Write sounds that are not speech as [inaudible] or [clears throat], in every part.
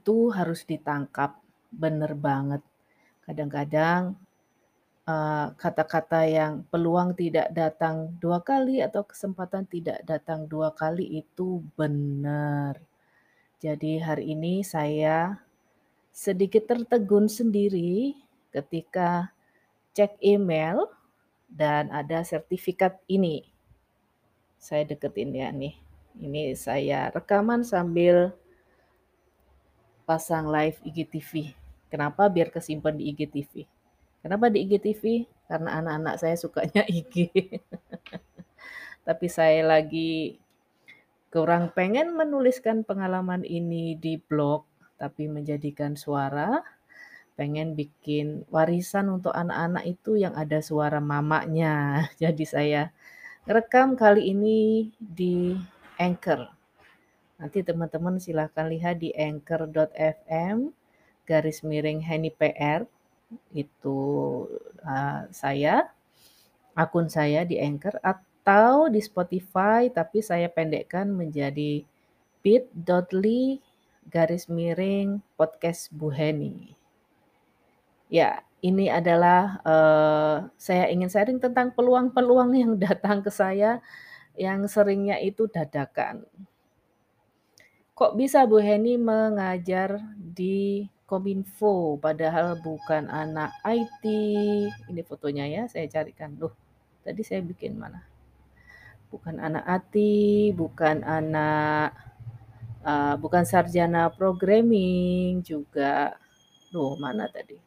Itu harus ditangkap, bener banget. Kadang-kadang, eee, kata-kata yang peluang tidak datang 2 kali atau kesempatan tidak datang 2 kali itu bener. Jadi hari ini saya sedikit tertegun sendiri ketika cek email dan ada sertifikat ini. Saya deketin ya nih. Ini saya rekaman sambil pasang live IGTV. Kenapa? Biar kesimpan di IGTV. Kenapa di IGTV? Karena anak-anak saya sukanya [laughs] IG. Tapi saya lagi kurang pengen menuliskan pengalaman ini di blog, tapi menjadikan suara. Pengen bikin warisan untuk anak-anak itu yang ada suara mamanya. [laughs] Jadi saya rekam kali ini di Anchor. Nanti teman-teman silahkan lihat di anchor.fm garis miring Henny PR itu uh, saya akun saya di Anchor atau di Spotify tapi saya pendekkan menjadi bit.ly garis miring podcast Bu Henny. Ya, ini adalah uh, saya ingin sharing tentang peluang-peluang yang datang ke saya yang seringnya itu dadakan. Kok bisa Bu Heni mengajar di Kominfo padahal bukan anak IT? Ini fotonya ya, saya carikan. Loh, tadi saya bikin mana? Bukan anak IT, bukan anak uh, bukan sarjana programming juga. Loh, mana tadi?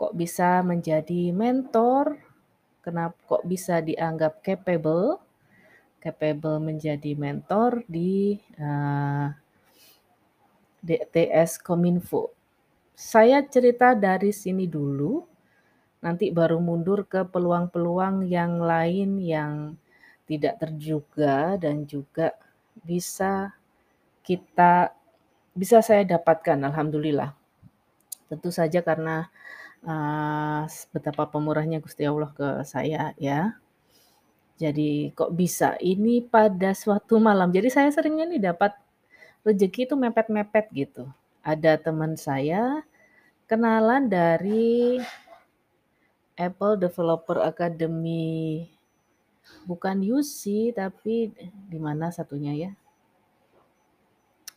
Kok bisa menjadi mentor? Kenapa kok bisa dianggap capable? Capable menjadi mentor di uh, eh, DTS Kominfo. Saya cerita dari sini dulu, nanti baru mundur ke peluang-peluang yang lain yang tidak terduga dan juga bisa kita bisa saya dapatkan alhamdulillah. Tentu saja karena uh, betapa pemurahnya Gusti Allah ke saya ya. Jadi kok bisa? Ini pada suatu malam. Jadi saya seringnya nih dapat rezeki itu mepet-mepet gitu. Ada teman saya kenalan dari Apple Developer Academy. Bukan UC tapi di mana satunya ya?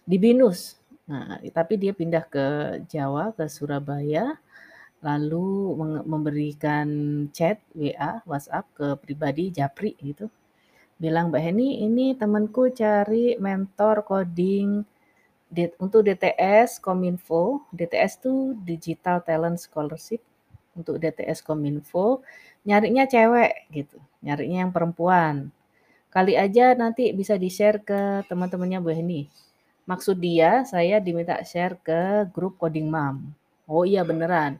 Di Binus. Nah, tapi dia pindah ke Jawa, ke Surabaya lalu memberikan chat WA, WhatsApp ke pribadi Japri gitu. Bilang, "Mbak Heni, ini temanku cari mentor coding untuk DTS Kominfo. DTS tuh Digital Talent Scholarship untuk DTS Kominfo. Nyarinya cewek gitu, nyarinya yang perempuan. Kali aja nanti bisa di-share ke teman-temannya Bu Heni." Maksud dia, saya diminta share ke grup Coding Mom. Oh iya beneran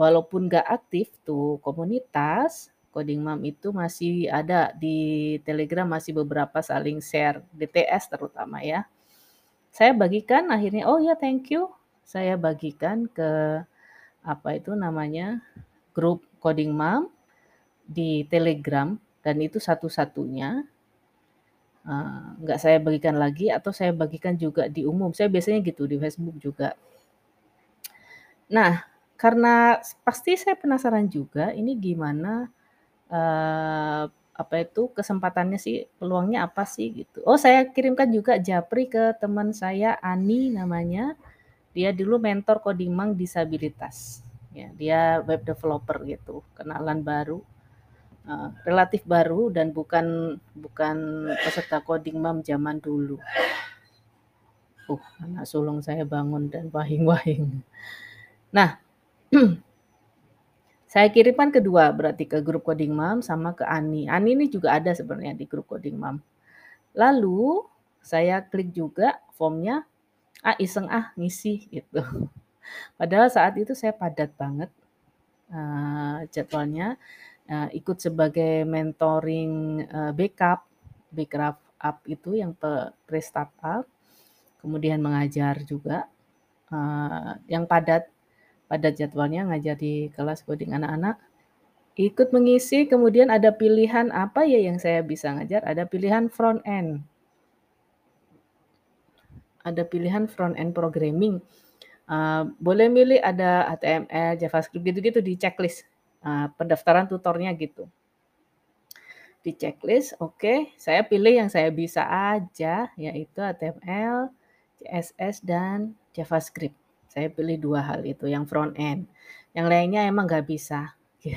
walaupun gak aktif tuh komunitas, Coding Mom itu masih ada di Telegram masih beberapa saling share, DTS terutama ya. Saya bagikan akhirnya, oh ya thank you, saya bagikan ke apa itu namanya grup Coding Mom di Telegram dan itu satu-satunya uh, nggak saya bagikan lagi atau saya bagikan juga di umum. Saya biasanya gitu di Facebook juga. Nah, karena pasti saya penasaran juga ini gimana, uh, apa itu, kesempatannya sih, peluangnya apa sih gitu. Oh saya kirimkan juga japri ke teman saya Ani namanya, dia dulu mentor coding mang disabilitas. Ya, dia web developer gitu, kenalan baru, uh, relatif baru dan bukan bukan peserta coding mam zaman dulu. Uh, anak sulung saya bangun dan wahing-wahing. Nah [clears throat] Saya kirimkan kedua berarti ke grup Coding Mom sama ke Ani. Ani ini juga ada sebenarnya di grup Coding Mom. Lalu saya klik juga formnya, ah iseng ah ngisi gitu. [laughs] Padahal saat itu saya padat banget uh, jadwalnya, uh, ikut sebagai mentoring uh, backup, backup up itu yang pre startup, kemudian mengajar juga, uh, yang padat pada jadwalnya ngajar di kelas coding anak-anak. Ikut mengisi, kemudian ada pilihan apa ya yang saya bisa ngajar? Ada pilihan front end. ada pilihan front end programming. Uh, boleh milih ada HTML, JavaScript gitu-gitu di checklist. Uh, pendaftaran tutornya gitu. Di checklist, oke, okay, saya pilih yang saya bisa aja, yaitu HTML, CSS, dan JavaScript. Saya pilih dua hal itu, yang front end. Yang lainnya emang nggak bisa. [laughs]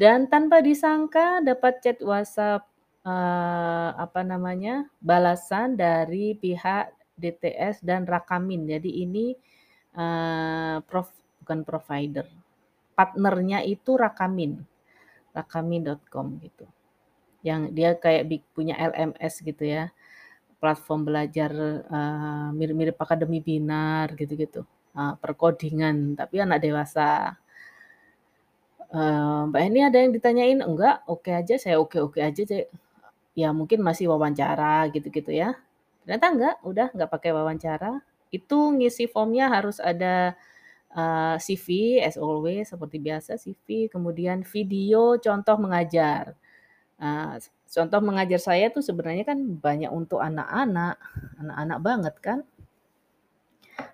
Dan tanpa disangka dapat chat WhatsApp uh, apa namanya balasan dari pihak DTS dan Rakamin. Jadi ini uh, prof, bukan provider, partnernya itu Rakamin, rakamin.com gitu. Yang dia kayak punya LMS gitu ya, platform belajar uh, mirip-mirip akademi binar gitu-gitu, uh, perkodingan tapi anak dewasa uh, Mbak ini ada yang ditanyain? Enggak, oke aja, saya oke-oke aja, ya mungkin masih wawancara gitu-gitu ya. Ternyata enggak, udah nggak pakai wawancara. Itu ngisi formnya harus ada uh, CV as always seperti biasa CV, kemudian video contoh mengajar. Uh, contoh mengajar saya tuh sebenarnya kan banyak untuk anak-anak, anak-anak banget kan.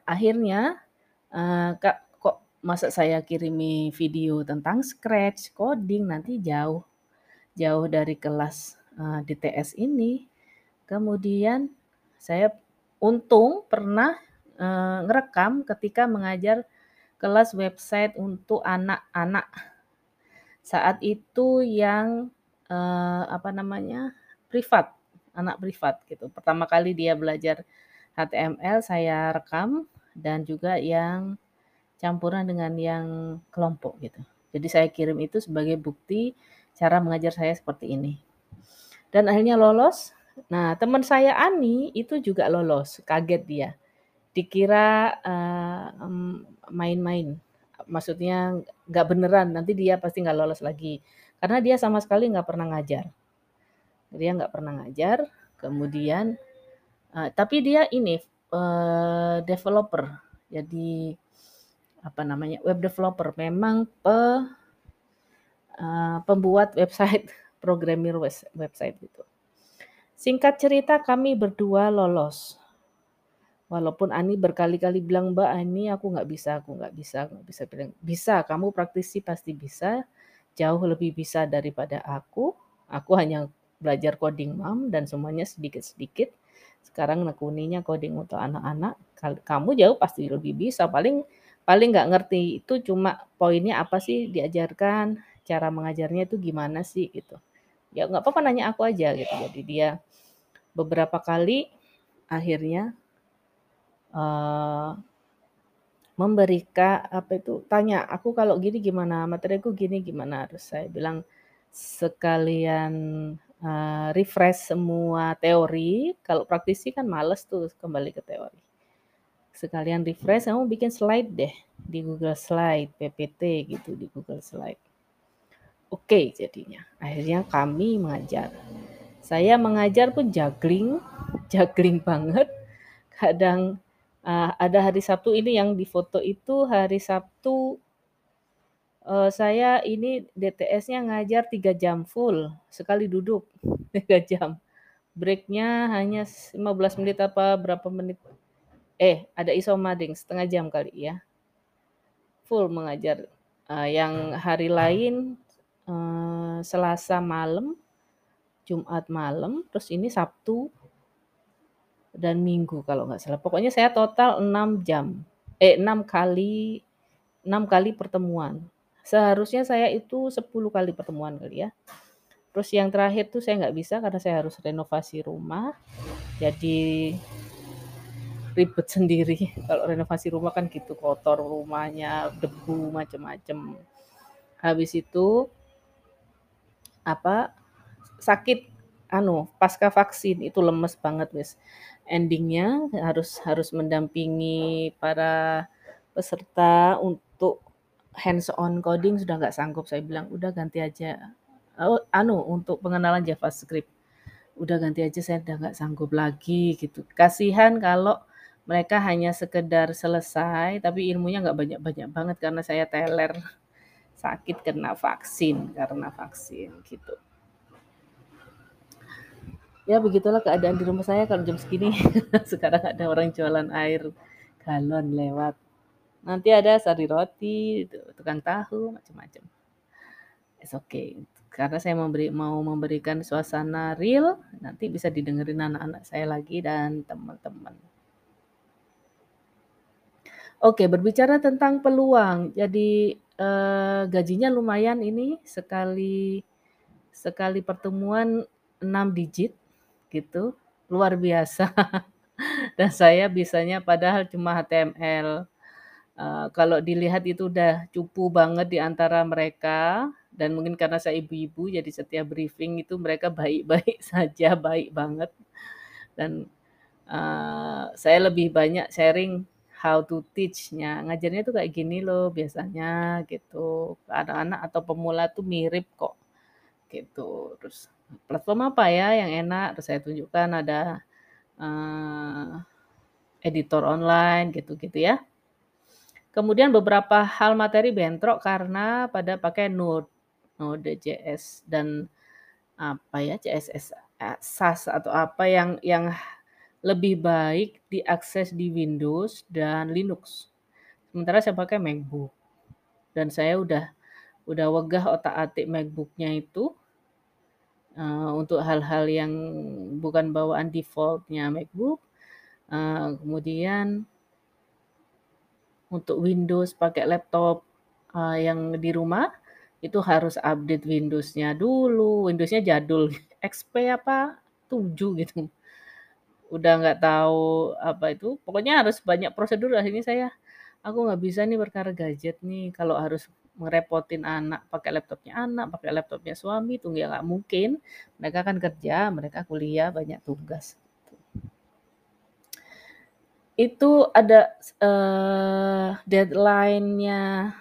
Akhirnya uh, Kak masa saya kirimi video tentang scratch, coding, nanti jauh jauh dari kelas uh, eh, DTS ini. Kemudian saya untung pernah uh, ngerekam ketika mengajar kelas website untuk anak-anak. Saat itu yang uh, apa namanya? privat, anak privat gitu. Pertama kali dia belajar HTML saya rekam dan juga yang campuran dengan yang kelompok gitu. Jadi saya kirim itu sebagai bukti cara mengajar saya seperti ini. Dan akhirnya lolos. Nah, teman saya Ani itu juga lolos, kaget dia. Dikira main-main. Uh, Maksudnya nggak beneran, nanti dia pasti nggak lolos lagi. Karena dia sama sekali nggak pernah ngajar. Dia nggak pernah ngajar, kemudian uh, tapi dia ini uh, developer. Jadi apa namanya web developer memang pe, uh, pembuat website [laughs] programmer website itu. Singkat cerita kami berdua lolos. Walaupun Ani berkali-kali bilang Mbak Ani aku nggak bisa, aku nggak bisa, nggak bisa bilang bisa. Kamu praktisi pasti bisa, jauh lebih bisa daripada aku. Aku hanya belajar coding mam dan semuanya sedikit-sedikit. Sekarang nekuninya coding untuk anak-anak. Kamu jauh pasti lebih bisa. Paling paling nggak ngerti itu cuma poinnya apa sih diajarkan cara mengajarnya itu gimana sih gitu ya nggak apa-apa nanya aku aja gitu jadi dia beberapa kali akhirnya uh, memberikan apa itu tanya aku kalau gini gimana? Materiku gini gimana? Harus saya bilang sekalian uh, refresh semua teori kalau praktisi kan males tuh kembali ke teori. Sekalian refresh kamu bikin slide deh di Google Slide PPT gitu di Google Slide. Oke jadinya. Akhirnya kami mengajar. Saya mengajar pun juggling [laughs] juggling banget. Kadang uh, ada hari Sabtu ini yang di foto itu hari Sabtu uh, saya ini DTS-nya ngajar tiga jam full sekali duduk [laughs] tiga jam. Breaknya hanya 15 menit apa berapa menit? Eh ada isomading setengah jam kali ya. Full mengajar. Uh, yang hari lain uh, Selasa malam Jumat malam terus ini Sabtu dan Minggu kalau nggak salah pokoknya saya total 6 jam eh 6 kali 6 kali pertemuan seharusnya saya itu 10 kali pertemuan kali ya terus yang terakhir tuh saya nggak bisa karena saya harus renovasi rumah jadi ribet [laughs] sendiri. Kalau renovasi rumah kan gitu, kotor rumahnya, debu macem-macem. Habis itu apa sakit anu pasca vaksin itu lemes banget wes. Endingnya harus harus mendampingi para peserta untuk hands on coding sudah nggak sanggup. Saya bilang udah ganti aja. Oh, anu untuk pengenalan JavaScript. Udah ganti aja saya udah nggak sanggup lagi gitu. Kasihan kalau mereka hanya sekedar selesai, tapi ilmunya nggak banyak-banyak banget karena saya teler. Sakit kena vaksin karena vaksin gitu. Ya begitulah keadaan di rumah saya kalau jam segini. [laughs] Sekarang ada orang jualan air galon lewat. Nanti ada sari roti, tukang tahu, macam-macam. It's okay. Karena saya memberi, mau memberikan suasana real, nanti bisa didengerin anak-anak saya lagi dan teman-teman. Oke, berbicara tentang peluang. Jadi eh, gajinya lumayan ini sekali sekali pertemuan 6 digit gitu. Luar biasa. [laughs] dan saya bisanya padahal cuma HTML. Uh, kalau dilihat itu udah cupu banget di antara mereka dan mungkin karena saya ibu-ibu jadi setiap briefing itu mereka baik-baik [laughs] saja, baik banget. Dan uh, saya lebih banyak sharing how to teach-nya. Ngajarnya tuh kayak gini loh biasanya gitu. Anak-anak atau pemula tuh mirip kok. Gitu. Terus platform apa ya yang enak? Terus saya tunjukkan ada uh, editor online gitu-gitu ya. Kemudian beberapa hal materi bentrok karena pada pakai Node, Node.js dan apa ya CSS SAS atau apa yang yang lebih baik diakses di Windows dan Linux. Sementara saya pakai MacBook. Dan saya udah udah wegah otak-atik MacBooknya itu uh, untuk hal-hal yang bukan bawaan defaultnya MacBook. Uh, kemudian untuk Windows pakai laptop uh, yang di rumah itu harus update Windows-nya dulu. Windows-nya jadul, [laughs] XP apa 7 gitu udah nggak tahu apa itu pokoknya harus banyak prosedur akhirnya saya aku nggak bisa nih perkara gadget nih kalau harus ngerepotin anak pakai laptopnya anak pakai laptopnya suami tuh ya nggak mungkin mereka kan kerja mereka kuliah banyak tugas itu ada uh, deadline-nya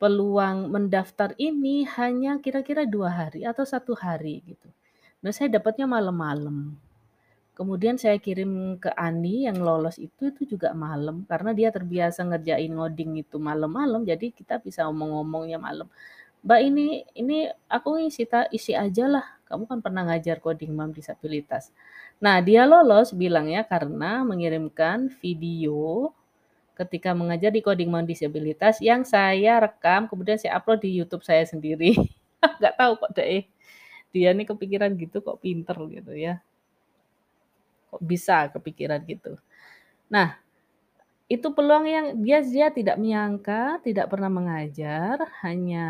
peluang mendaftar ini hanya kira-kira dua hari atau satu hari gitu. Nah saya dapatnya malam-malam. Kemudian saya kirim ke Ani yang lolos itu, itu juga malam karena dia terbiasa ngerjain ngoding itu malam-malam jadi kita bisa ngomong-ngomongnya malam. Mbak ini ini aku isi isi aja lah. Kamu kan pernah ngajar coding mam disabilitas. Nah, dia lolos bilangnya karena mengirimkan video ketika mengajar di coding mam disabilitas yang saya rekam kemudian saya upload di YouTube saya sendiri. [laughs] Gak tahu kok deh. Dia nih kepikiran gitu kok pinter gitu ya kok bisa kepikiran gitu. Nah, itu peluang yang dia dia tidak menyangka, tidak pernah mengajar, hanya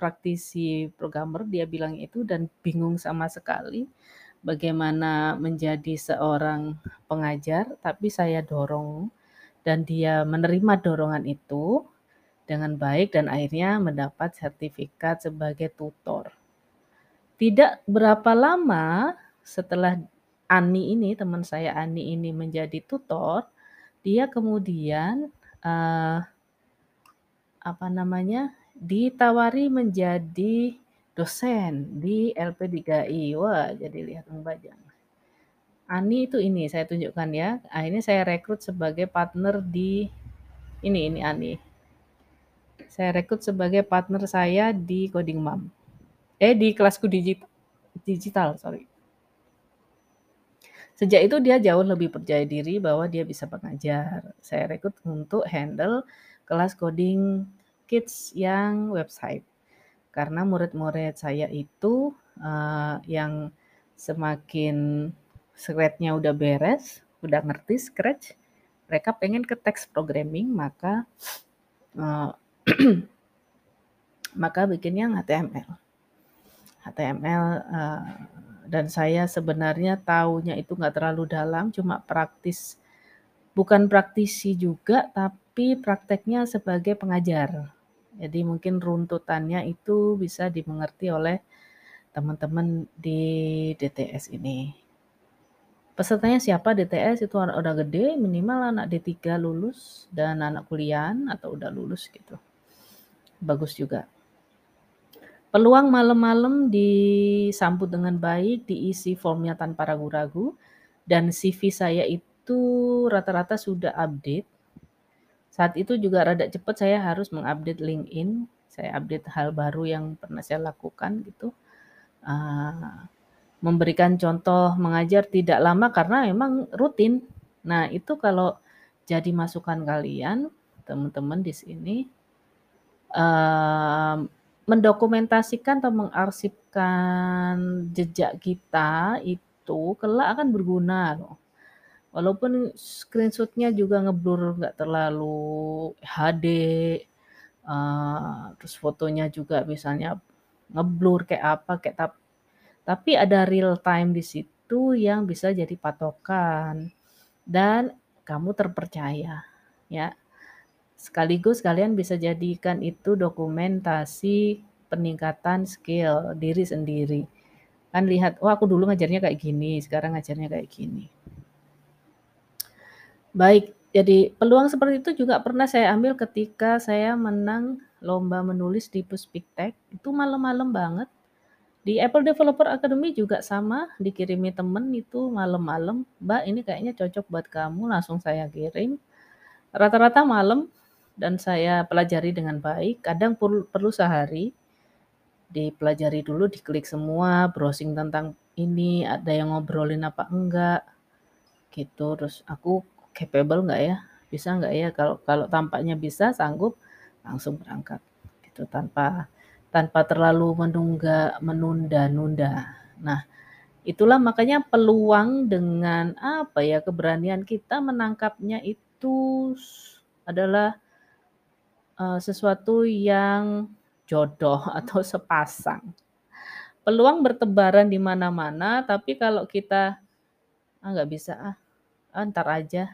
praktisi programmer dia bilang itu dan bingung sama sekali bagaimana menjadi seorang pengajar, tapi saya dorong dan dia menerima dorongan itu dengan baik dan akhirnya mendapat sertifikat sebagai tutor. Tidak berapa lama setelah Ani ini, teman saya Ani ini menjadi tutor, dia kemudian uh, apa namanya ditawari menjadi dosen di LP3I. Wah, jadi lihat membajang. Ani itu ini saya tunjukkan ya. Akhirnya saya rekrut sebagai partner di ini ini Ani. Saya rekrut sebagai partner saya di Coding Mom. Eh di kelasku digital digital, sorry. Sejak itu dia jauh lebih percaya diri bahwa dia bisa mengajar. Saya rekrut untuk handle kelas coding kids yang website. Karena murid-murid saya itu uh, yang semakin scratch-nya udah beres, udah ngerti scratch, mereka pengen ke text programming, maka uh, [clears throat] maka bikinnya HTML. HTML uh, dan saya sebenarnya taunya itu nggak terlalu dalam, cuma praktis. Bukan praktisi juga, tapi prakteknya sebagai pengajar. Jadi mungkin runtutannya itu bisa dimengerti oleh teman-teman di DTS ini. Pesertanya siapa DTS itu anak udah gede, minimal anak D3 lulus dan anak kuliah atau udah lulus gitu. Bagus juga. Peluang malam-malam disambut dengan baik, diisi formnya tanpa ragu-ragu, dan CV saya itu rata-rata sudah update. Saat itu juga rada cepat saya harus mengupdate LinkedIn, saya update hal baru yang pernah saya lakukan gitu. Uh, memberikan contoh mengajar tidak lama karena memang rutin. Nah, itu kalau jadi masukan kalian, teman-teman di sini, um, mendokumentasikan atau mengarsipkan jejak kita itu kelak akan berguna loh. Walaupun screenshotnya juga ngeblur nggak terlalu HD, uh, terus fotonya juga misalnya ngeblur kayak apa kayak tap, tapi ada real time di situ yang bisa jadi patokan dan kamu terpercaya ya. Sekaligus kalian bisa jadikan itu dokumentasi peningkatan skill diri sendiri. Kan lihat, wah aku dulu ngajarnya kayak gini, sekarang ngajarnya kayak gini. Baik, jadi peluang seperti itu juga pernah saya ambil ketika saya menang lomba menulis di Puspiktek, itu malam-malam banget. Di Apple Developer Academy juga sama, dikirimi temen itu malam-malam, Mbak ini kayaknya cocok buat kamu, langsung saya kirim. Rata-rata malam dan saya pelajari dengan baik, kadang perlu, perlu sehari, dipelajari dulu, diklik semua, browsing tentang ini, ada yang ngobrolin apa enggak, gitu. Terus aku capable nggak ya? Bisa nggak ya? Kalau kalau tampaknya bisa, sanggup, langsung berangkat. Gitu tanpa tanpa terlalu menungga menunda-nunda. Nah, itulah makanya peluang dengan apa ya keberanian kita menangkapnya itu adalah uh, sesuatu yang jodoh [laughs] atau sepasang. Peluang bertebaran di mana-mana, tapi kalau kita ah bisa ah, ah, aja.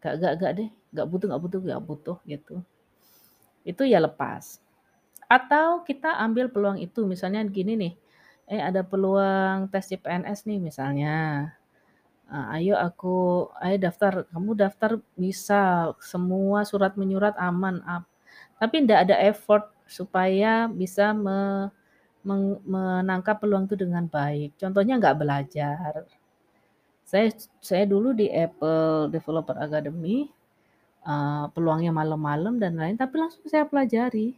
Gak gak gak deh gak butuh gak butuh gak butuh gitu. Itu ya lepas. Atau kita ambil peluang itu misalnya gini nih eh ada peluang tes CPNS nih misalnya nah, ayo aku ayo daftar. Kamu daftar bisa semua surat menyurat aman tapi tidak ada effort supaya bisa me, men, menangkap peluang itu dengan baik. Contohnya nggak belajar. Saya saya dulu di Apple Developer Academy, uh, peluangnya malam-malam dan lain, tapi langsung saya pelajari.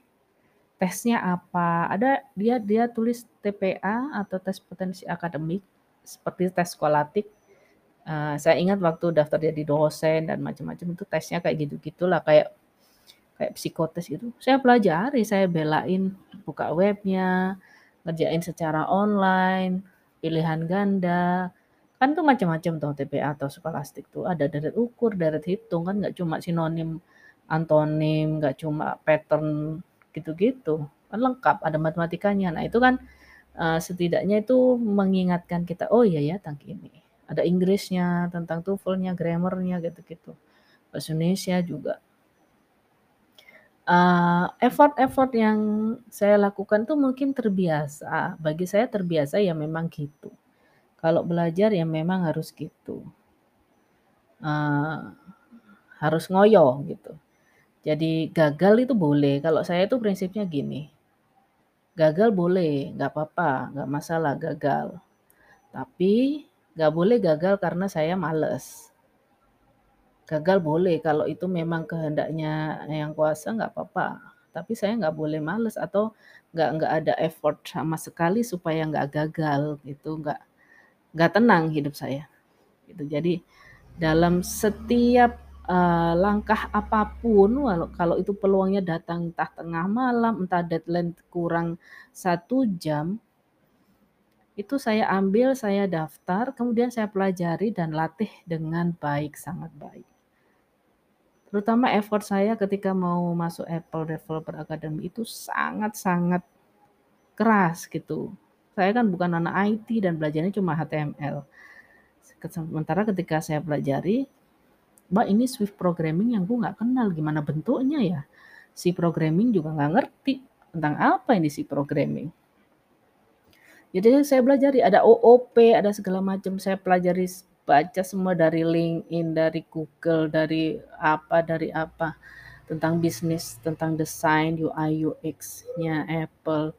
Tesnya apa, ada dia dia tulis TPA atau tes potensi akademik, seperti tes skolatik. Uh, saya ingat waktu daftar jadi dosen dan macam-macam itu tesnya kayak gitu-gitulah, kayak kayak psikotes gitu. Saya pelajari, saya belain buka webnya, ngerjain secara online, pilihan ganda, Kan tuh macam-macam tuh TPA atau skolastik tuh, ada deret ukur, deret hitung, kan nggak cuma sinonim, antonim, nggak cuma pattern gitu-gitu, kan lengkap, ada matematikanya. Nah itu kan, uh, setidaknya itu mengingatkan kita, "Oh iya ya tentang ini." Ada Inggrisnya, tentang TOEFL-nya, grammar-nya gitu-gitu. Bahasa Indonesia juga. Uh, effort-effort yang saya lakukan tuh mungkin terbiasa, bagi saya terbiasa ya memang gitu. Kalau belajar ya memang harus gitu. Uh, harus ngoyo gitu. Jadi gagal itu boleh. Kalau saya itu prinsipnya gini. Gagal boleh, nggak apa-apa, nggak masalah gagal. Tapi nggak boleh gagal karena saya males. Gagal boleh kalau itu memang kehendaknya yang kuasa nggak apa-apa. Tapi saya nggak boleh males atau nggak nggak ada effort sama sekali supaya nggak gagal gitu, nggak nggak tenang hidup saya. Gitu. Jadi dalam setiap uh, langkah apa pun, walau kalau itu peluangnya datang entah tengah malam, entah deadline kurang satu jam, itu saya ambil, saya daftar, kemudian saya pelajari dan latih dengan baik, sangat baik. Terutama effort saya ketika mau masuk Apple Developer Academy itu sangat-sangat keras gitu saya kan bukan anak IT dan belajarnya cuma HTML. Sementara ketika saya pelajari, Mbak ini Swift programming yang gue nggak kenal gimana bentuknya ya. Si programming juga nggak ngerti tentang apa ini si programming. Jadi saya belajar ada OOP, ada segala macam. Saya pelajari baca semua dari LinkedIn, dari Google, dari apa, dari apa tentang bisnis, tentang desain, UI, UX-nya Apple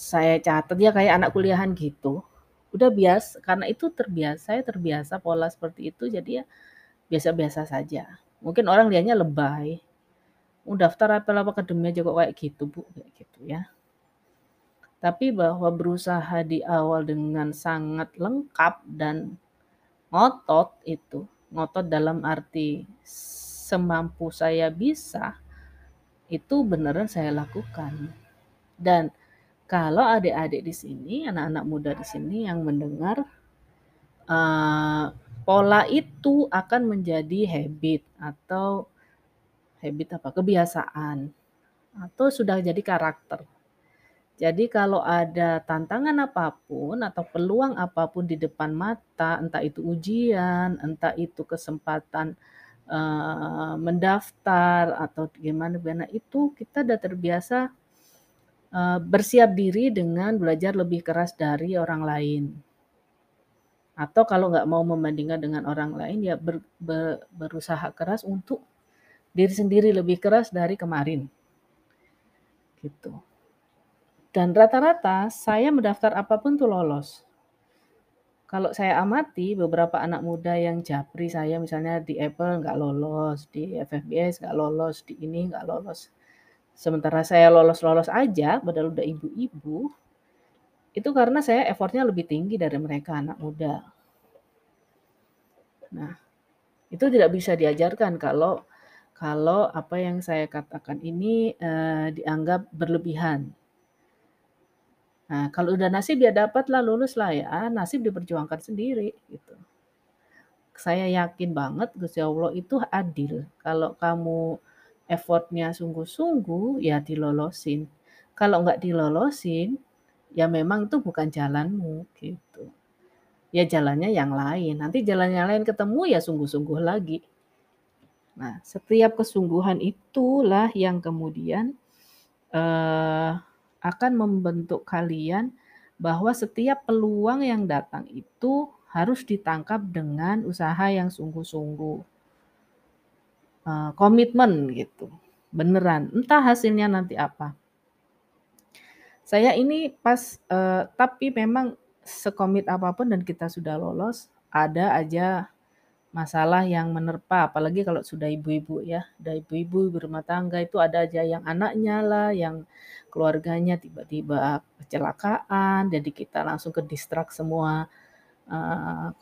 saya catat ya kayak anak kuliahan gitu. Udah biasa karena itu terbiasa, saya terbiasa pola seperti itu jadi ya biasa-biasa saja. Mungkin orang lihatnya lebay. Mau daftar apa apa akademi aja kok kayak gitu, Bu, kayak gitu ya. Tapi bahwa berusaha di awal dengan sangat lengkap dan ngotot itu, ngotot dalam arti semampu saya bisa, itu beneran saya lakukan. Dan kalau adik-adik di sini, anak-anak muda di sini yang mendengar, uh, pola itu akan menjadi habit atau habit apa? Kebiasaan atau sudah jadi karakter. Jadi kalau ada tantangan apa pun atau peluang apa pun di depan mata, entah itu ujian, entah itu kesempatan uh, mendaftar atau gimana gimana itu kita udah terbiasa uh, bersiap diri dengan belajar lebih keras dari orang lain. Atau kalau nggak mau membandingkan dengan orang lain ya ber, ber, berusaha keras untuk diri sendiri lebih keras dari kemarin. Gitu. Dan rata-rata saya mendaftar apa pun tuh lolos. Kalau saya amati beberapa anak muda yang japri saya misalnya di Apple nggak lolos, di FFBS nggak lolos, di ini nggak lolos. Sementara saya lolos-lolos aja, padahal udah ibu-ibu, itu karena saya effortnya lebih tinggi dari mereka anak muda. Nah, itu tidak bisa diajarkan kalau kalau apa yang saya katakan ini uh, dianggap berlebihan. Nah, kalau udah nasib ya dapatlah lulus lah ya, nasib diperjuangkan sendiri gitu. Saya yakin banget Gusti Allah itu adil. Kalau kamu effortnya sungguh-sungguh, ya dilolosin. Kalau nggak dilolosin, ya memang itu bukan jalanmu gitu. Ya jalannya yang lain. Nanti jalan yang lain ketemu ya sungguh-sungguh lagi. Nah, setiap kesungguhan itulah yang kemudian uh, akan membentuk kalian bahwa setiap peluang yang datang itu harus ditangkap dengan usaha yang sungguh-sungguh. Uh, komitmen gitu. Beneran. Entah hasilnya nanti apa. Saya ini pas, uh, tapi memang sekomit apa pun dan kita sudah lolos, ada aja masalah yang menerpa, apalagi kalau sudah ibu-ibu ya, udah ibu-ibu berumah tangga itu ada aja yang anaknya lah, yang keluarganya tiba-tiba kecelakaan, jadi kita langsung ke distrak semua uh,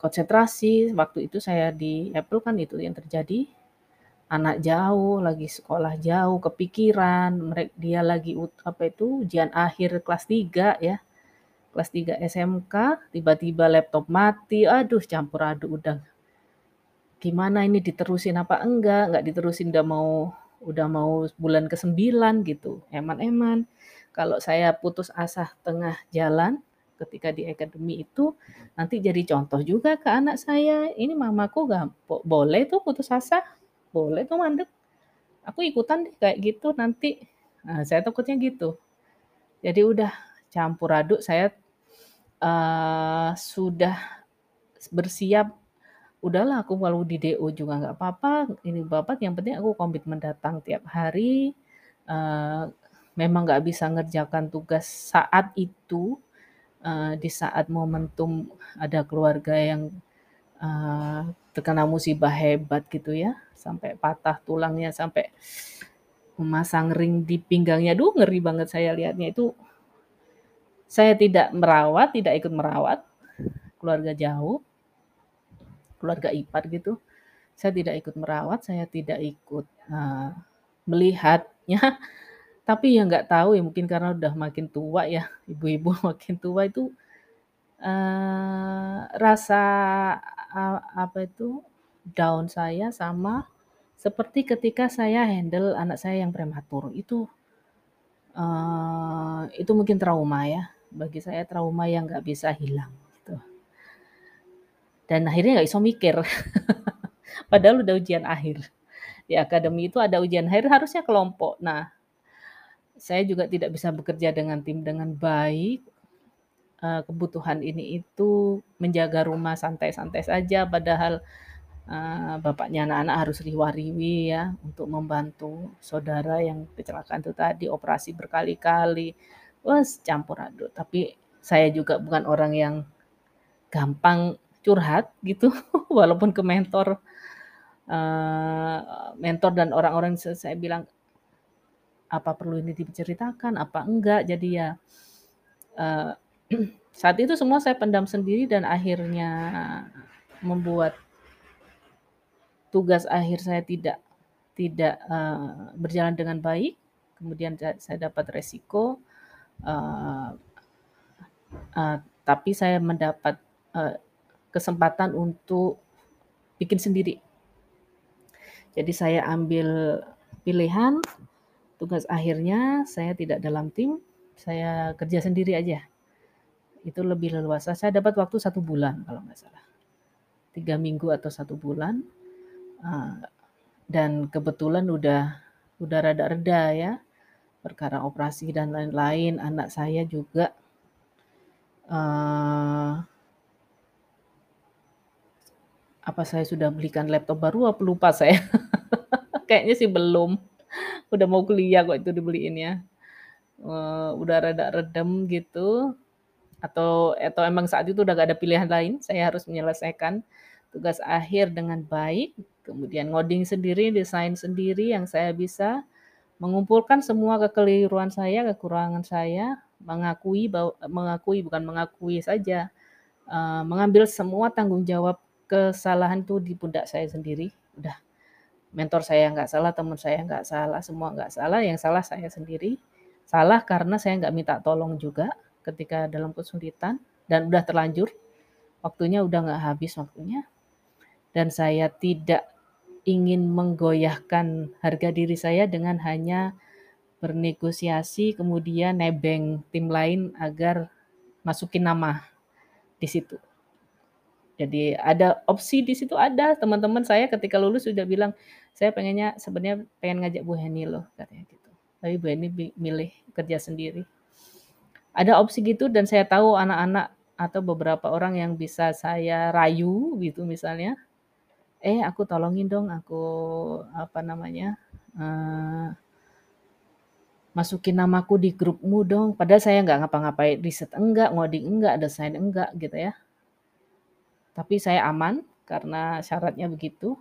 konsentrasi. Waktu itu saya di Apple kan itu yang terjadi, anak jauh, lagi sekolah jauh, kepikiran, mereka dia lagi apa itu ujian akhir kelas 3 ya, kelas 3 SMK, tiba-tiba laptop mati, aduh campur aduk udah gimana ini diterusin apa enggak, enggak diterusin udah mau udah mau bulan ke-9 gitu, eman-eman. Kalau saya putus asa tengah jalan ketika di akademi itu nanti jadi contoh juga ke anak saya. Ini mamaku gak boleh tuh putus asa, boleh tuh mandek. Aku ikutan deh kayak gitu nanti. Nah, saya takutnya gitu. Jadi udah campur aduk saya uh, sudah bersiap udahlah aku kalau di DO juga nggak apa-apa ini bapak yang penting aku komitmen datang tiap hari. Uh, memang nggak bisa ngerjakan tugas saat itu uh, di saat momentum ada keluarga yang uh, terkena musibah hebat gitu ya sampai patah tulangnya sampai memasang ring di pinggangnya. Duh ngeri banget saya lihatnya itu. Saya tidak merawat tidak ikut merawat keluarga jauh keluarga ipar gitu. Saya tidak ikut merawat, saya tidak ikut uh, melihatnya. [laughs] Tapi ya nggak tahu ya mungkin karena udah makin tua ya, [laughs] ibu-ibu [laughs] makin tua itu uh, rasa uh, apa itu down saya sama seperti ketika saya handle anak saya yang prematur itu uh, itu mungkin trauma ya bagi saya trauma yang nggak bisa hilang dan akhirnya nggak iso mikir. [laughs] Padahal udah ujian akhir. Di akademi itu ada ujian akhir harusnya kelompok. Nah, saya juga tidak bisa bekerja dengan tim dengan baik. Uh, kebutuhan ini itu menjaga rumah santai-santai saja, padahal uh, bapaknya anak-anak harus riwa-riwi ya untuk membantu saudara yang kecelakaan itu tadi operasi berkali-kali. Wah, campur aduk. Tapi saya juga bukan orang yang gampang curhat gitu [laughs] walaupun ke mentor uh, mentor dan orang-orang saya bilang apa perlu ini diceritakan, apa enggak. Jadi ya uh, [clears throat] saat itu semua saya pendam sendiri dan akhirnya membuat tugas akhir saya tidak tidak uh, berjalan dengan baik. Kemudian saya dapat resiko, uh, uh, tapi saya mendapat kesempatan untuk bikin sendiri. Jadi saya ambil pilihan tugas akhirnya saya tidak dalam tim, saya kerja sendiri aja. Itu lebih leluasa. Saya dapat waktu satu bulan kalau nggak salah. Tiga minggu atau satu bulan. Uh, dan kebetulan udah udah rada-reda ya perkara operasi dan lain-lain. Anak saya juga uh, apa saya sudah belikan laptop baru apa lupa saya. [laughs] Kayaknya sih belum. Udah mau kuliah kok itu dibeliin ya. Uh, udah rada redem gitu. Atau atau emang saat itu udah gak ada pilihan lain, saya harus menyelesaikan tugas akhir dengan baik, kemudian ngoding sendiri, desain sendiri yang saya bisa, mengumpulkan semua kekeliruan saya, kekurangan saya, mengakui bahwa mengakui bukan mengakui saja, uh, mengambil semua tanggung jawab kesalahan itu di pundak saya sendiri. Udah, mentor saya nggak salah, teman saya nggak salah, semua nggak salah, yang salah saya sendiri. Salah karena saya nggak minta tolong juga ketika dalam kesulitan dan udah terlanjur, waktunya udah nggak habis waktunya. Dan saya tidak ingin menggoyahkan harga diri saya dengan hanya bernegosiasi kemudian nebeng tim lain agar masukin nama di situ. Jadi ada opsi di situ ada. Teman-teman saya ketika lulus sudah bilang, saya pengennya sebenarnya pengen ngajak Bu Heni loh katanya gitu. Tapi Bu Heni milih kerja sendiri. Ada opsi gitu dan saya tahu anak-anak atau beberapa orang yang bisa saya rayu gitu misalnya. Eh aku tolongin dong aku apa namanya uh, masukin namaku di grupmu dong. Padahal saya nggak ngapa-ngapain riset enggak, ngoding enggak, desain enggak gitu ya tapi saya aman karena syaratnya begitu.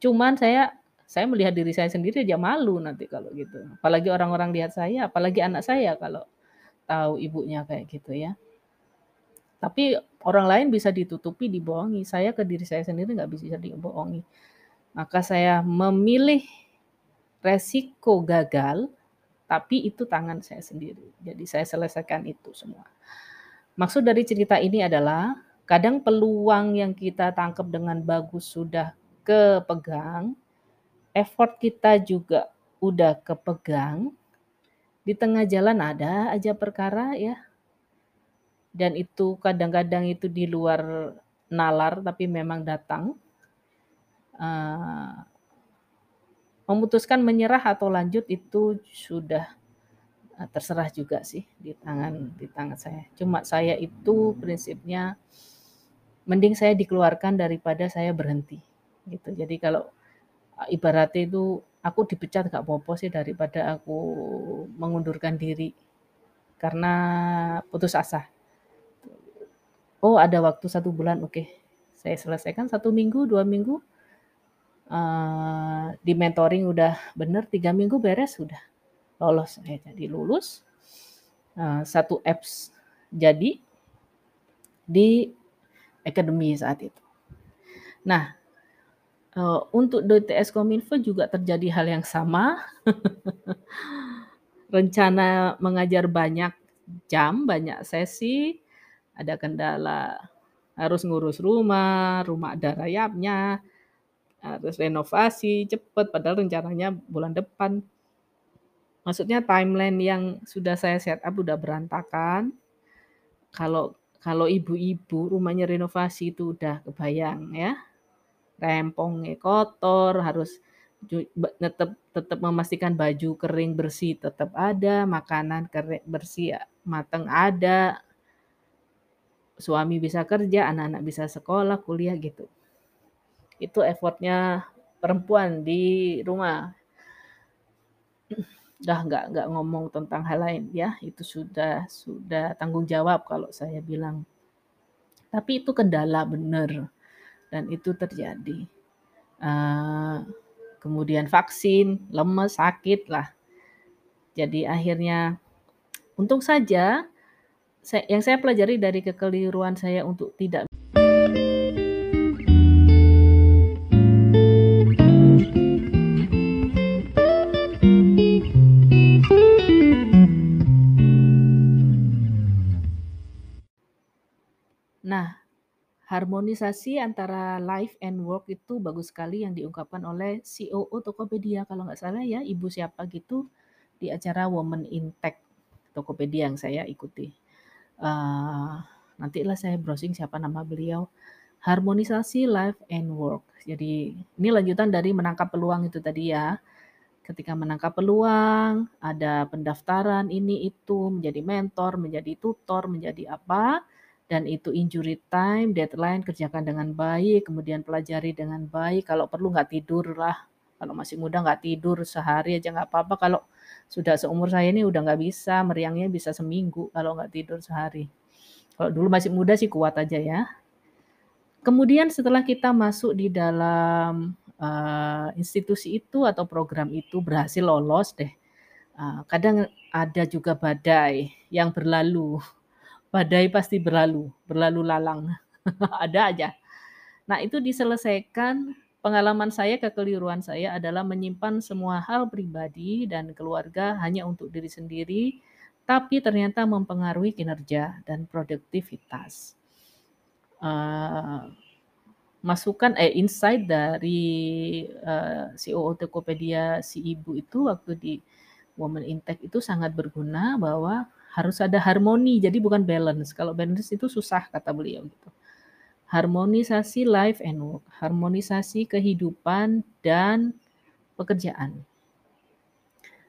Cuman saya saya melihat diri saya sendiri aja malu nanti kalau gitu. Apalagi orang-orang lihat saya, apalagi anak saya kalau tahu ibunya kayak gitu ya. Tapi orang lain bisa ditutupi, dibohongi. Saya ke diri saya sendiri nggak bisa dibohongi. Maka saya memilih resiko gagal, tapi itu tangan saya sendiri. Jadi saya selesaikan itu semua. Maksud dari cerita ini adalah Kadang peluang yang kita tangkap dengan bagus sudah kepegang, effort kita juga udah kepegang, di tengah jalan ada aja perkara ya. Dan itu kadang-kadang itu di luar nalar tapi memang datang. Uh, memutuskan menyerah atau lanjut itu sudah uh, terserah juga sih di tangan di tangan saya. Cuma saya itu prinsipnya mending saya dikeluarkan daripada saya berhenti gitu. Jadi kalau ibaratnya itu aku dipecat gak popo sih daripada aku mengundurkan diri karena putus asa. Oh ada waktu satu bulan, oke okay. saya selesaikan satu minggu, dua minggu. Uh, di mentoring udah bener tiga minggu beres sudah lolos saya jadi lulus uh, satu apps jadi di Academy saat itu. Nah, uh, untuk DTS Kominfo juga terjadi hal yang sama. [laughs] Rencana mengajar banyak jam, banyak sesi, ada kendala harus ngurus rumah, rumah ada rayapnya, harus renovasi cepet padahal rencananya bulan depan. Maksudnya timeline yang sudah saya set up udah berantakan. Kalau kalau ibu-ibu rumahnya renovasi itu udah kebayang ya. Rempongnya kotor, harus tetap tetap memastikan baju kering bersih tetap ada, makanan kering bersih matang ada. Suami bisa kerja, anak-anak bisa sekolah, kuliah gitu. Itu effortnya perempuan di rumah udah nggak nggak ngomong tentang hal lain ya. Itu sudah sudah tanggung jawab kalau saya bilang. Tapi itu kendala benar dan itu terjadi. Uh, kemudian vaksin lemes sakit lah. Jadi akhirnya untung saja yang saya pelajari dari kekeliruan saya untuk tidak harmonisasi antara life and work itu bagus sekali yang diungkapkan oleh COO Tokopedia kalau nggak salah ya, ibu siapa gitu di acara Women in Tech Tokopedia yang saya ikuti. Uh, nantilah saya browsing siapa nama beliau. Harmonisasi life and work. Jadi ini lanjutan dari menangkap peluang itu tadi ya. Ketika menangkap peluang, ada pendaftaran ini itu menjadi mentor, menjadi tutor, menjadi apa dan itu injury time, deadline kerjakan dengan baik, kemudian pelajari dengan baik. Kalau perlu nggak tidur lah. Kalau masih muda nggak tidur sehari aja nggak apa-apa. Kalau sudah seumur saya ini udah nggak bisa, meriangnya bisa seminggu kalau nggak tidur sehari. Kalau dulu masih muda sih kuat aja ya. Kemudian setelah kita masuk di dalam uh, institusi itu atau program itu berhasil lolos deh. Uh, kadang ada juga badai yang berlalu badai pasti berlalu, berlalu lalang. [laughs] Ada aja. Nah, itu diselesaikan pengalaman saya kekeliruan saya adalah menyimpan semua hal pribadi dan keluarga hanya untuk diri sendiri, tapi ternyata mempengaruhi kinerja dan produktivitas. Uh, masukan eh insight dari uh, eh, CEO Tokopedia si ibu itu waktu di Women Intake itu sangat berguna bahwa harus ada harmoni, jadi bukan balance. Kalau balance itu susah kata beliau gitu. Harmonisasi life and work, harmonisasi kehidupan dan pekerjaan.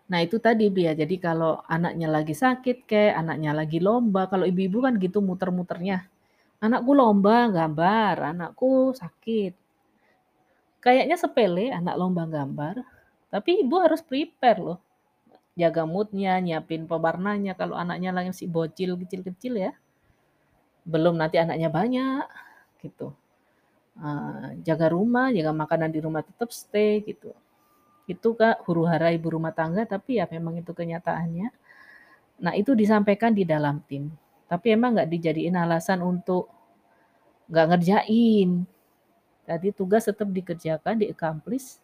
Nah itu tadi dia, jadi kalau anaknya lagi sakit kayak, anaknya lagi lomba, kalau ibu-ibu kan gitu muter-muternya. Anakku lomba gambar, anakku sakit. Kayaknya sepele anak lomba gambar, tapi ibu harus prepare loh jaga moodnya, nyiapin pewarnanya kalau anaknya lagi si bocil kecil-kecil ya. Belum nanti anaknya banyak gitu. Uh, jaga rumah, jaga makanan di rumah tetap stay gitu. Itu kak huru hara ibu rumah tangga tapi ya memang itu kenyataannya. Nah itu disampaikan di dalam tim. Tapi emang nggak dijadiin alasan untuk nggak ngerjain. Tadi tugas tetap dikerjakan, di accomplish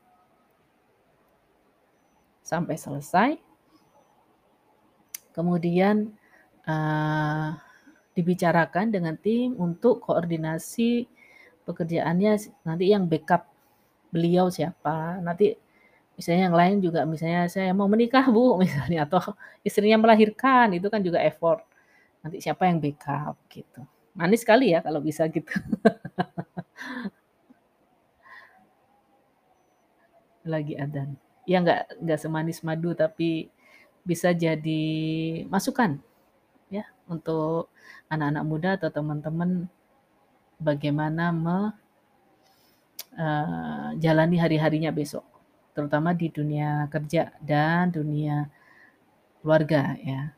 sampai selesai Kemudian uh, dibicarakan dengan tim untuk koordinasi pekerjaannya nanti yang backup beliau siapa. Nanti misalnya yang lain juga misalnya saya mau menikah Bu [laughs] misalnya atau istrinya melahirkan itu kan juga effort. Nanti siapa yang backup gitu. Manis sekali ya kalau bisa gitu. [laughs] Lagi adan. Ya nggak nggak semanis madu tapi bisa jadi masukan ya untuk anak-anak muda atau teman-teman bagaimana menjalani uh, hari-harinya besok, terutama di dunia kerja dan dunia keluarga ya.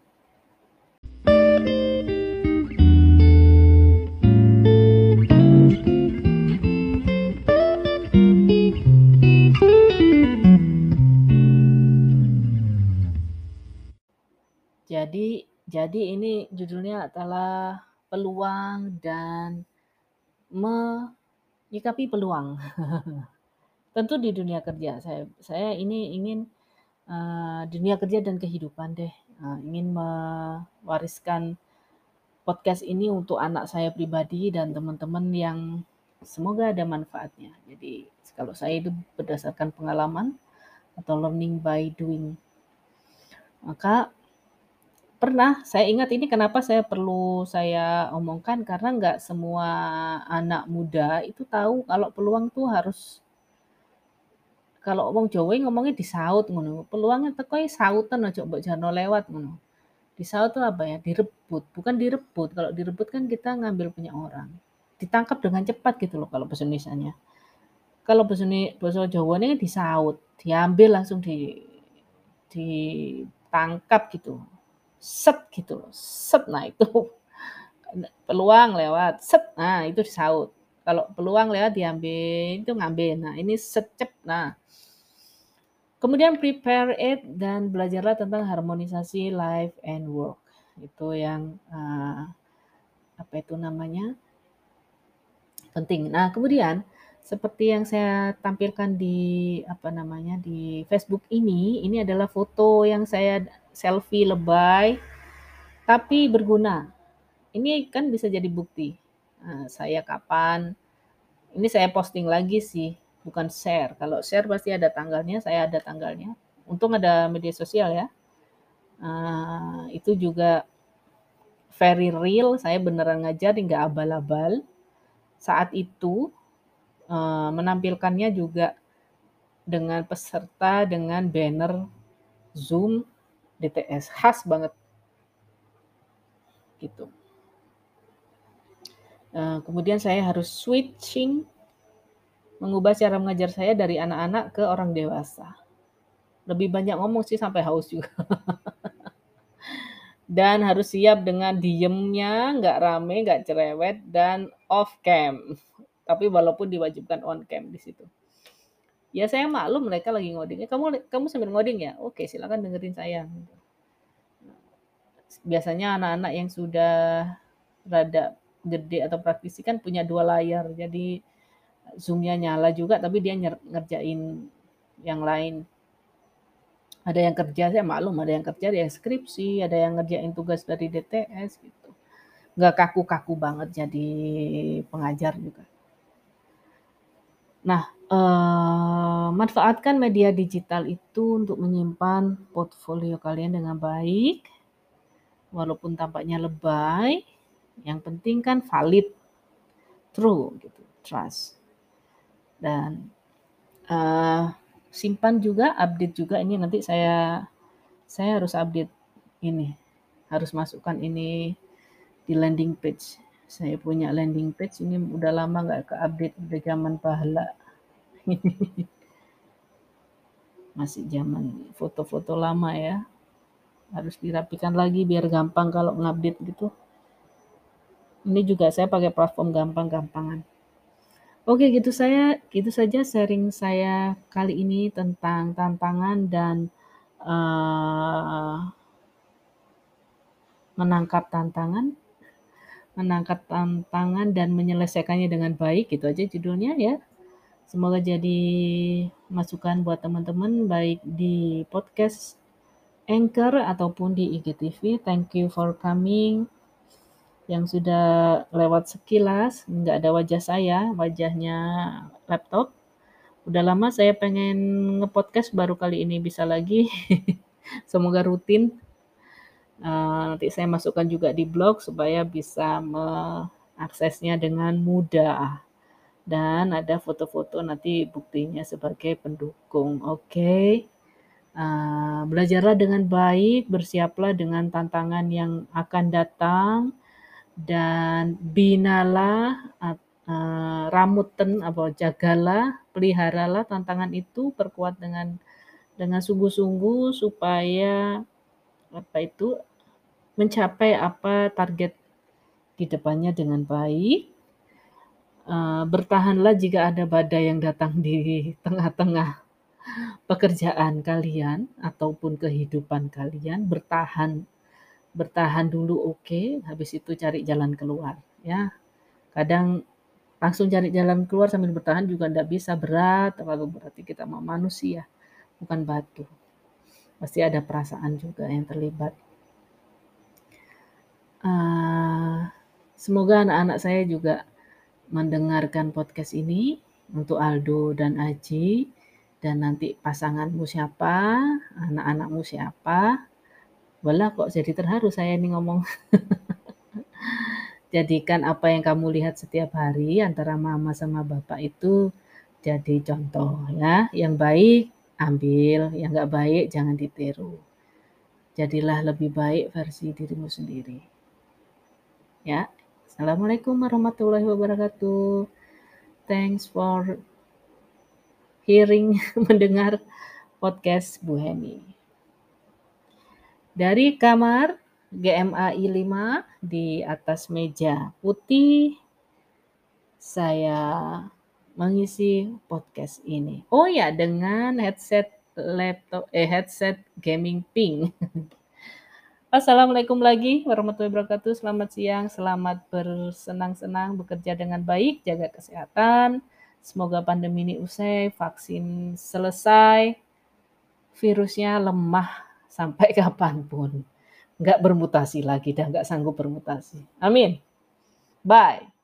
Jadi jadi ini judulnya adalah peluang dan menyikapi peluang. [laughs] Tentu di dunia kerja saya saya ini ingin uh, dunia kerja dan kehidupan deh uh, ingin mewariskan podcast ini untuk anak saya pribadi dan teman-teman yang semoga ada manfaatnya. Jadi kalau saya itu berdasarkan pengalaman atau learning by doing. Maka Pernah, saya ingat ini kenapa saya perlu saya omongkan, karena nggak semua anak muda itu tahu kalau peluang tuh harus kalau wong Jawa ngomongnya disaut ngono, peluangnya teko sautan aja mbok jarno lewat ngono. Disaut tuh apa ya, direbut, bukan direbut, kalau direbut kan kita ngambil punya orang. Ditangkap dengan cepat gitu loh kalau bahasa. Kalau bahasa bahasa Jawa ini disaut, diambil langsung di ditangkap gitu set gitu loh. Set nah itu [laughs] peluang lewat set nah itu disaut. Kalau peluang lewat diambil itu ngambil. Nah, ini secep. Nah, Kemudian prepare it dan belajarlah tentang harmonisasi life and work. Itu yang uh, apa itu namanya? penting. Nah, kemudian seperti yang saya tampilkan di apa namanya di Facebook ini, ini adalah foto yang saya selfie lebay tapi berguna. Ini kan bisa jadi bukti. Nah, saya kapan ini saya posting lagi sih bukan share. Kalau share pasti ada tanggalnya, saya ada tanggalnya. Untung ada media sosial ya. Uh, itu juga very real. Saya beneran ngajar, nggak abal-abal. Saat itu uh, menampilkannya juga dengan peserta dengan banner Zoom DTS khas banget gitu. Uh, kemudian saya harus switching mengubah cara mengajar saya dari anak-anak ke orang dewasa. Lebih banyak ngomong sih sampai haus juga. [laughs] dan harus siap dengan diemnya, nggak rame, nggak cerewet, dan off cam. Tapi walaupun diwajibkan on cam di situ. Ya saya maklum mereka lagi ngoding. Eh, kamu kamu sambil ngoding ya? Oke, silakan dengerin saya. Biasanya anak-anak yang sudah rada gede atau praktisi kan punya dua layar. Jadi Zoom-nya nyala juga tapi dia ngerjain yang lain. Ada yang kerja, saya maklum ada yang kerja, yang skripsi, ada yang ngerjain tugas dari DTS gitu. Nggak kaku-kaku banget jadi pengajar juga. Nah, eh, manfaatkan media digital itu untuk menyimpan portfolio kalian dengan baik, walaupun tampaknya lebay, yang penting kan valid, true gitu, trust dan uh, simpan juga, update juga ini nanti saya saya harus update ini, harus masukkan ini di landing page. Saya punya landing page ini udah lama nggak ke update udah zaman pahala. [laughs] Masih zaman foto-foto lama ya. Harus dirapikan lagi biar gampang kalau ngupdate gitu. Ini juga saya pakai platform gampang-gampangan. Oke, gitu saya gitu saja sharing saya kali ini tentang tantangan dan uh, menangkap tantangan, menangkap tantangan dan menyelesaikannya dengan baik, gitu aja judulnya ya. Semoga jadi masukan buat teman-teman baik di podcast Anchor ataupun di IGTV. Thank you for coming yang sudah lewat sekilas, nggak ada wajah saya, wajahnya laptop. Udah lama saya pengen ngepodcast, baru kali ini bisa lagi. [laughs] Semoga rutin. Uh, nanti saya masukkan juga di blog supaya bisa mengaksesnya dengan mudah. Dan ada foto-foto nanti buktinya sebagai pendukung. Oke. Okay? Uh, belajarlah dengan baik, bersiaplah dengan tantangan yang akan datang dan binalah uh, ramuten apa jagalah peliharalah tantangan itu perkuat dengan dengan sungguh-sungguh supaya apa itu mencapai apa target di depannya dengan baik uh, bertahanlah jika ada badai yang datang di tengah-tengah pekerjaan kalian ataupun kehidupan kalian bertahan bertahan dulu oke, okay, habis itu cari jalan keluar ya. Kadang langsung cari jalan keluar sambil bertahan juga tidak bisa berat, terlalu berarti kita mau manusia, bukan batu. Pasti ada perasaan juga yang terlibat. Uh, semoga anak-anak saya juga mendengarkan podcast ini untuk Aldo dan Aji dan nanti pasanganmu siapa, anak-anakmu siapa, Walah kok jadi terharu saya ini ngomong. [laughs] Jadikan apa yang kamu lihat setiap hari antara mama sama bapak itu jadi contoh ya. Yang baik ambil, yang nggak baik jangan ditiru. Jadilah lebih baik versi dirimu sendiri. Ya. Assalamualaikum warahmatullahi wabarakatuh. Thanks for hearing, [laughs] mendengar podcast Bu Heni dari kamar GMAI 5 di atas meja putih saya mengisi podcast ini. Oh ya, dengan headset laptop eh headset gaming pink. [laughs] Assalamualaikum lagi warahmatullahi wabarakatuh. Selamat siang, selamat bersenang-senang, bekerja dengan baik, jaga kesehatan. Semoga pandemi ini usai, vaksin selesai, virusnya lemah sampai [laughs] kapan pun. Nggak bermutasi lagi dan nggak sanggup bermutasi. Amin. Bye.